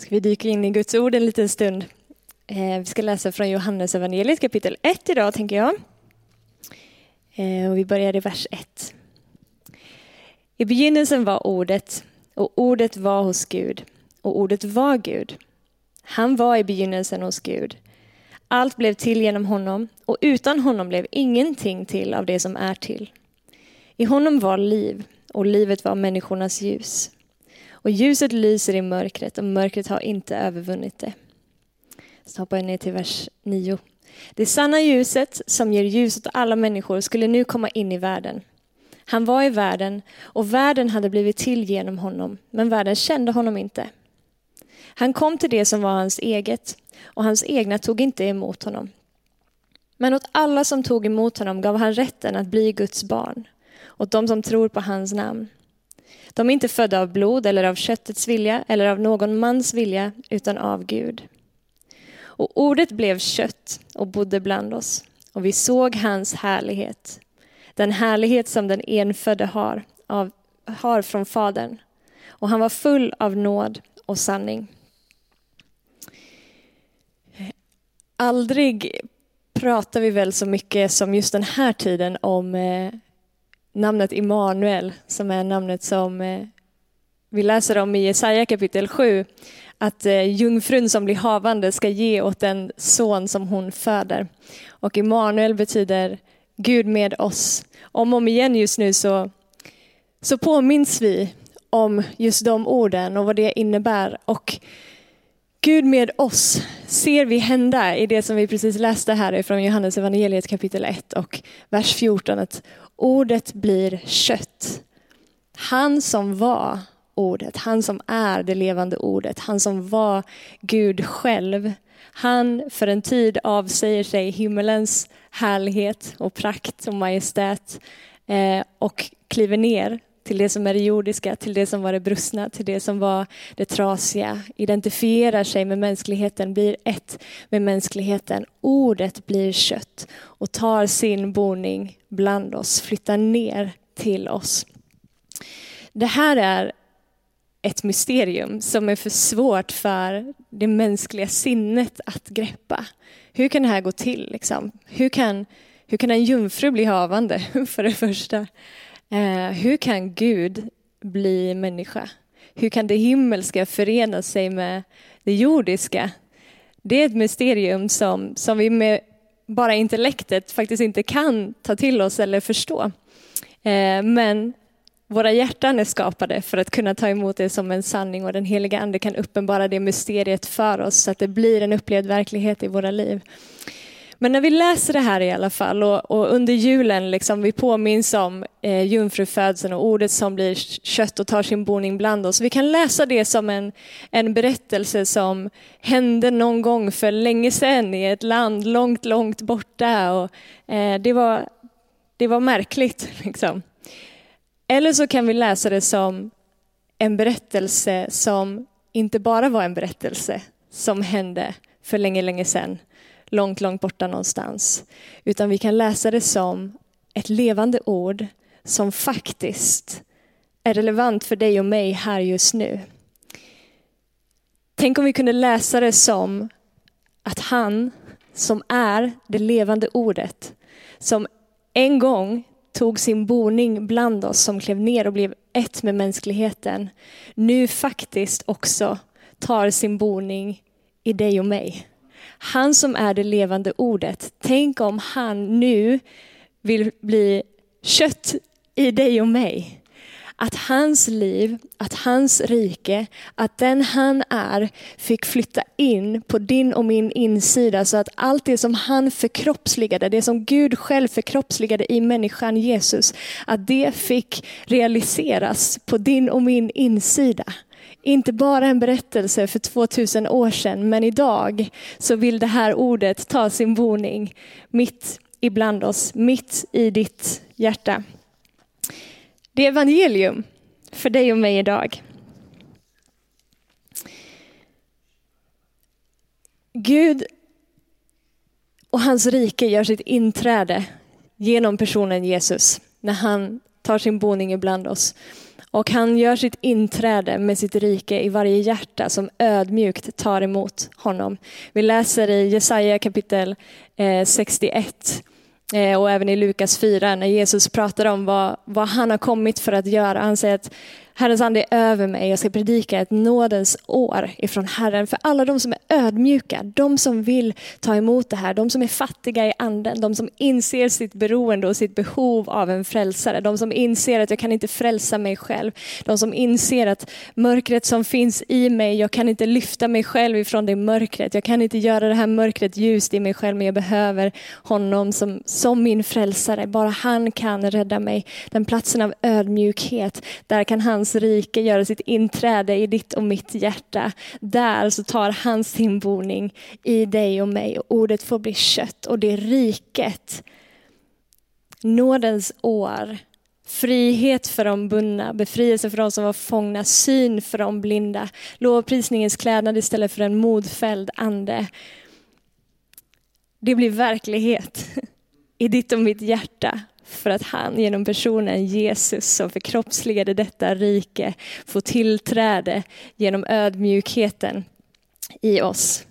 ska vi dyka in i Guds ord en liten stund. Eh, vi ska läsa från Johannes evangeliet kapitel 1 idag, tänker jag. Eh, och vi börjar i vers 1. I begynnelsen var ordet, och ordet var hos Gud, och ordet var Gud. Han var i begynnelsen hos Gud. Allt blev till genom honom, och utan honom blev ingenting till av det som är till. I honom var liv, och livet var människornas ljus. Och ljuset lyser i mörkret och mörkret har inte övervunnit det. Så hoppar jag ner till vers 9. Det sanna ljuset som ger ljus åt alla människor skulle nu komma in i världen. Han var i världen och världen hade blivit till genom honom, men världen kände honom inte. Han kom till det som var hans eget och hans egna tog inte emot honom. Men åt alla som tog emot honom gav han rätten att bli Guds barn, åt de som tror på hans namn. De är inte födda av blod eller av köttets vilja eller av någon mans vilja, utan av Gud. Och ordet blev kött och bodde bland oss, och vi såg hans härlighet. Den härlighet som den enfödde har, av, har från Fadern. Och han var full av nåd och sanning. Aldrig pratar vi väl så mycket som just den här tiden om eh, namnet Immanuel, som är namnet som eh, vi läser om i Jesaja kapitel 7, att eh, jungfrun som blir havande ska ge åt den son som hon föder. Och Immanuel betyder Gud med oss. Om och om igen just nu så, så påminns vi om just de orden och vad det innebär. Och Gud med oss ser vi hända i det som vi precis läste här från Johannes evangeliet kapitel 1 och vers 14. Att ordet blir kött. Han som var ordet, han som är det levande ordet, han som var Gud själv. Han för en tid avsäger sig himmelens härlighet och prakt och majestät eh, och kliver ner till det som är det jordiska, till det som var det brustna, till det som var det trasiga, identifierar sig med mänskligheten, blir ett med mänskligheten. Ordet blir kött och tar sin boning bland oss, flyttar ner till oss. Det här är ett mysterium som är för svårt för det mänskliga sinnet att greppa. Hur kan det här gå till? Liksom? Hur, kan, hur kan en jungfru bli havande, för det första? Eh, hur kan Gud bli människa? Hur kan det himmelska förena sig med det jordiska? Det är ett mysterium som, som vi med bara intellektet faktiskt inte kan ta till oss eller förstå. Eh, men våra hjärtan är skapade för att kunna ta emot det som en sanning och den heliga ande kan uppenbara det mysteriet för oss så att det blir en upplevd verklighet i våra liv. Men när vi läser det här i alla fall och, och under julen, liksom, vi påminns om eh, jungfrufödseln och ordet som blir kött och tar sin boning bland oss. Vi kan läsa det som en, en berättelse som hände någon gång för länge sedan i ett land långt, långt borta. Och, eh, det, var, det var märkligt. Liksom. Eller så kan vi läsa det som en berättelse som inte bara var en berättelse som hände för länge, länge sedan, långt, långt borta någonstans. Utan vi kan läsa det som ett levande ord som faktiskt är relevant för dig och mig här just nu. Tänk om vi kunde läsa det som att han som är det levande ordet, som en gång tog sin boning bland oss, som klev ner och blev ett med mänskligheten, nu faktiskt också tar sin boning i dig och mig. Han som är det levande ordet. Tänk om han nu vill bli kött i dig och mig att hans liv, att hans rike, att den han är fick flytta in på din och min insida så att allt det som han förkroppsligade, det som Gud själv förkroppsligade i människan Jesus, att det fick realiseras på din och min insida. Inte bara en berättelse för 2000 år sedan, men idag så vill det här ordet ta sin boning mitt ibland oss, mitt i ditt hjärta. Det är evangelium för dig och mig idag. Gud och hans rike gör sitt inträde genom personen Jesus när han tar sin boning ibland oss. Och han gör sitt inträde med sitt rike i varje hjärta som ödmjukt tar emot honom. Vi läser i Jesaja kapitel eh, 61 eh, och även i Lukas 4 när Jesus pratar om vad, vad han har kommit för att göra. Han säger att Herrens ande är över mig. Jag ska predika ett nådens år ifrån Herren för alla de som är ödmjuka, de som vill ta emot det här, de som är fattiga i anden, de som inser sitt beroende och sitt behov av en frälsare, de som inser att jag kan inte frälsa mig själv, de som inser att mörkret som finns i mig, jag kan inte lyfta mig själv ifrån det mörkret, jag kan inte göra det här mörkret ljust i mig själv, men jag behöver honom som, som min frälsare. Bara han kan rädda mig. Den platsen av ödmjukhet, där kan han hans rike göra sitt inträde i ditt och mitt hjärta. Där så tar han sin boning i dig och mig och ordet får bli kött och det riket, nådens år, frihet för de bundna, befrielse för de som var fångna, syn för de blinda, lovprisningens klädnad istället för en modfälld ande. Det blir verklighet i ditt och mitt hjärta för att han genom personen Jesus som förkroppsligade detta rike får tillträde genom ödmjukheten i oss.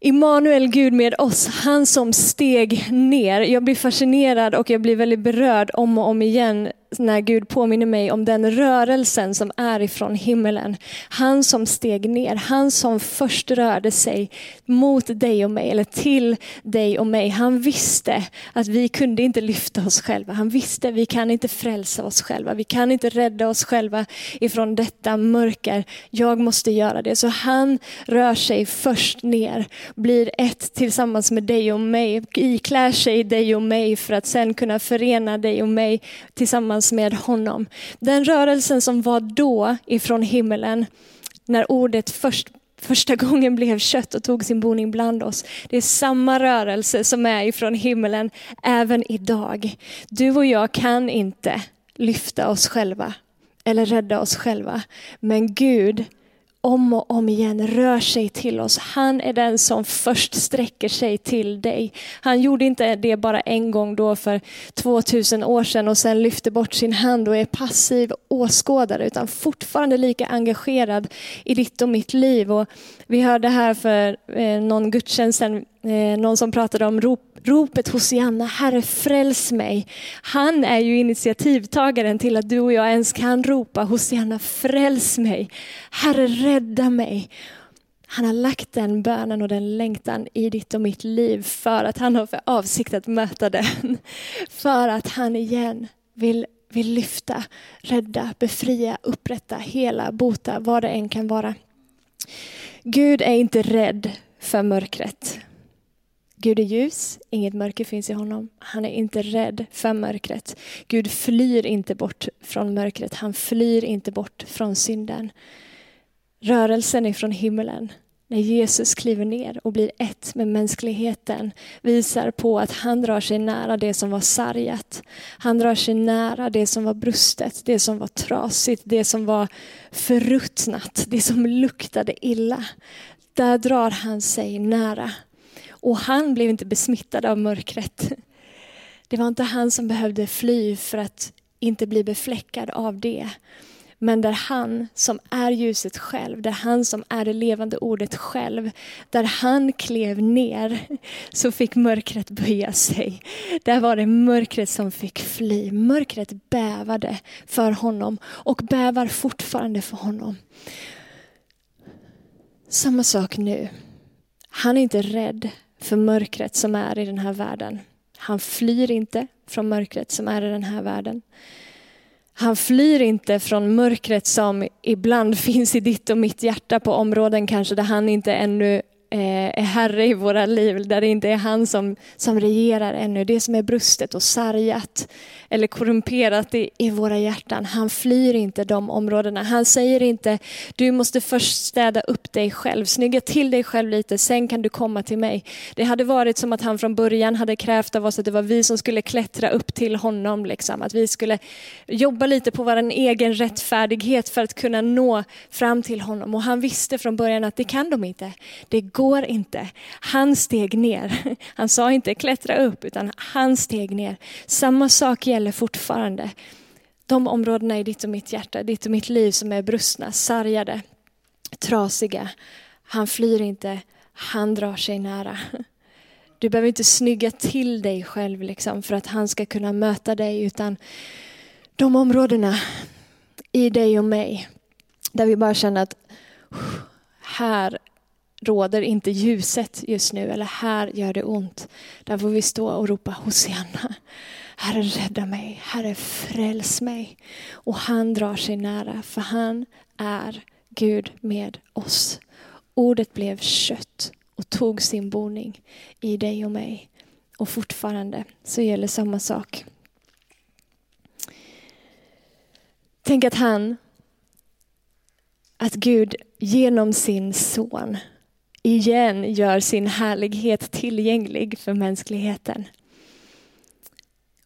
Immanuel, Gud med oss, han som steg ner. Jag blir fascinerad och jag blir väldigt berörd om och om igen när Gud påminner mig om den rörelsen som är ifrån himmelen. Han som steg ner, han som först rörde sig mot dig och mig, eller till dig och mig. Han visste att vi kunde inte lyfta oss själva. Han visste att vi kan inte frälsa oss själva. Vi kan inte rädda oss själva ifrån detta mörker. Jag måste göra det. Så han rör sig först ner, blir ett tillsammans med dig och mig, iklär sig dig och mig för att sen kunna förena dig och mig tillsammans tillsammans med honom. Den rörelsen som var då ifrån himmelen, när ordet först första gången blev kött och tog sin boning bland oss. Det är samma rörelse som är ifrån himmelen även idag. Du och jag kan inte lyfta oss själva eller rädda oss själva. Men Gud om och om igen rör sig till oss. Han är den som först sträcker sig till dig. Han gjorde inte det bara en gång då för 2000 år sedan och sen lyfte bort sin hand och är passiv åskådare utan fortfarande lika engagerad i ditt och mitt liv. Och vi hörde här för eh, någon gudstjänst sedan Eh, någon som pratade om rop ropet Hosianna, Herre fräls mig. Han är ju initiativtagaren till att du och jag ens kan ropa Hosianna fräls mig. Herre rädda mig. Han har lagt den bönen och den längtan i ditt och mitt liv för att han har för avsikt att möta den. För att han igen vill, vill lyfta, rädda, befria, upprätta, hela, bota, vad det än kan vara. Gud är inte rädd för mörkret. Gud är ljus, inget mörker finns i honom. Han är inte rädd för mörkret. Gud flyr inte bort från mörkret. Han flyr inte bort från synden. Rörelsen ifrån himmelen, när Jesus kliver ner och blir ett med mänskligheten, visar på att han drar sig nära det som var sargat. Han drar sig nära det som var brustet, det som var trasigt, det som var förruttnat, det som luktade illa. Där drar han sig nära. Och han blev inte besmittad av mörkret. Det var inte han som behövde fly för att inte bli befläckad av det. Men där han som är ljuset själv, där han som är det levande ordet själv, där han klev ner så fick mörkret böja sig. Där var det mörkret som fick fly. Mörkret bävade för honom och bävar fortfarande för honom. Samma sak nu. Han är inte rädd för mörkret som är i den här världen. Han flyr inte från mörkret som är i den här världen. Han flyr inte från mörkret som ibland finns i ditt och mitt hjärta på områden kanske där han inte ännu Eh, är herre i våra liv, där det inte är han som, som regerar ännu. Det som är brustet och sargat eller korrumperat i, i våra hjärtan. Han flyr inte de områdena. Han säger inte, du måste först städa upp dig själv, snygga till dig själv lite, sen kan du komma till mig. Det hade varit som att han från början hade krävt av oss att det var vi som skulle klättra upp till honom. Liksom. Att vi skulle jobba lite på vår egen rättfärdighet för att kunna nå fram till honom. Och han visste från början att det kan de inte. Det går går inte. Han steg ner. Han sa inte klättra upp, utan han steg ner. Samma sak gäller fortfarande. De områdena i ditt och mitt hjärta, ditt och mitt liv som är brustna, sargade, trasiga. Han flyr inte, han drar sig nära. Du behöver inte snygga till dig själv liksom för att han ska kunna möta dig utan de områdena i dig och mig där vi bara känner att här råder inte ljuset just nu eller här gör det ont. Där får vi stå och ropa Hosianna. Herre rädda mig, Herre fräls mig. Och han drar sig nära för han är Gud med oss. Ordet blev kött och tog sin boning i dig och mig. Och fortfarande så gäller samma sak. Tänk att han, att Gud genom sin son igen gör sin härlighet tillgänglig för mänskligheten.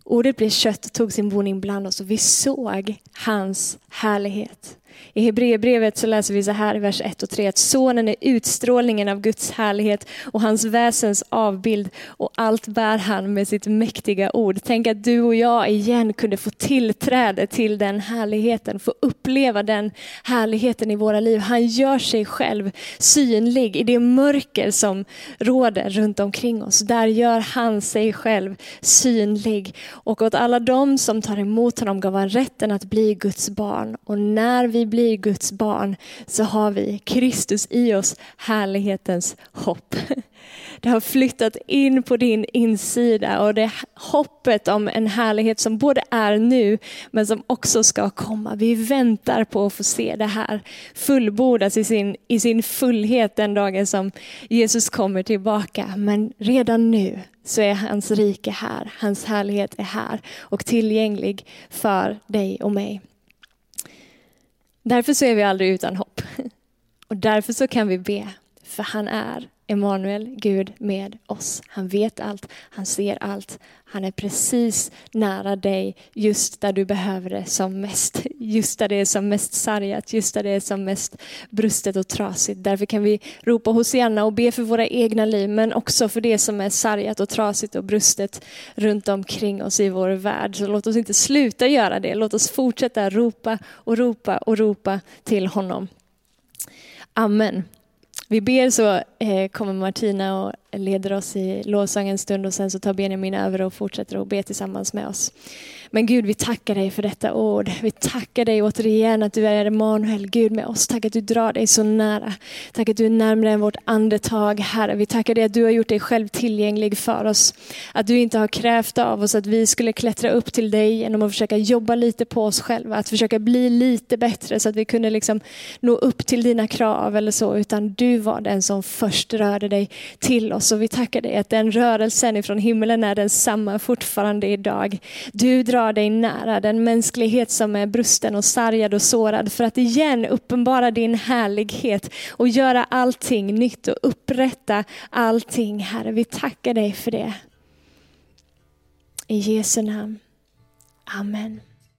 Ordet blev kött och tog sin boning bland oss och vi såg hans härlighet. I Hebreerbrevet så läser vi så här i vers 1 och 3 att sonen är utstrålningen av Guds härlighet och hans väsens avbild och allt bär han med sitt mäktiga ord. Tänk att du och jag igen kunde få tillträde till den härligheten, få uppleva den härligheten i våra liv. Han gör sig själv synlig i det mörker som råder runt omkring oss. Där gör han sig själv synlig. Och åt alla dem som tar emot honom gav han rätten att bli Guds barn. Och när vi vi blir Guds barn så har vi Kristus i oss, härlighetens hopp. Det har flyttat in på din insida och det är hoppet om en härlighet som både är nu men som också ska komma. Vi väntar på att få se det här fullbordas i sin, i sin fullhet den dagen som Jesus kommer tillbaka. Men redan nu så är hans rike här, hans härlighet är här och tillgänglig för dig och mig. Därför så är vi aldrig utan hopp. Och därför så kan vi be, för han är Emanuel, Gud med oss. Han vet allt, han ser allt. Han är precis nära dig just där du behöver det som mest. Just där det är som mest sargat, just där det är som mest brustet och trasigt. Därför kan vi ropa Hosianna och be för våra egna liv, men också för det som är sargat och trasigt och brustet runt omkring oss i vår värld. Så låt oss inte sluta göra det. Låt oss fortsätta ropa och ropa och ropa till honom. Amen. Vi ber så eh, kommer Martina och leder oss i lovsång en stund och sen så tar Benjamin över och fortsätter att be tillsammans med oss. Men Gud, vi tackar dig för detta ord. Vi tackar dig återigen att du är Emanuel, Gud med oss. Tack att du drar dig så nära. Tack att du är närmare än vårt andetag, Herre. Vi tackar dig att du har gjort dig själv tillgänglig för oss. Att du inte har krävt av oss att vi skulle klättra upp till dig genom att försöka jobba lite på oss själva. Att försöka bli lite bättre så att vi kunde liksom nå upp till dina krav eller så. Utan du var den som först rörde dig till oss. Och vi tackar dig att den rörelsen ifrån himlen är densamma fortfarande idag. Du drar dig nära den mänsklighet som är brusten och sargad och sårad för att igen uppenbara din härlighet och göra allting nytt och upprätta allting. Herre, vi tackar dig för det. I Jesu namn. Amen.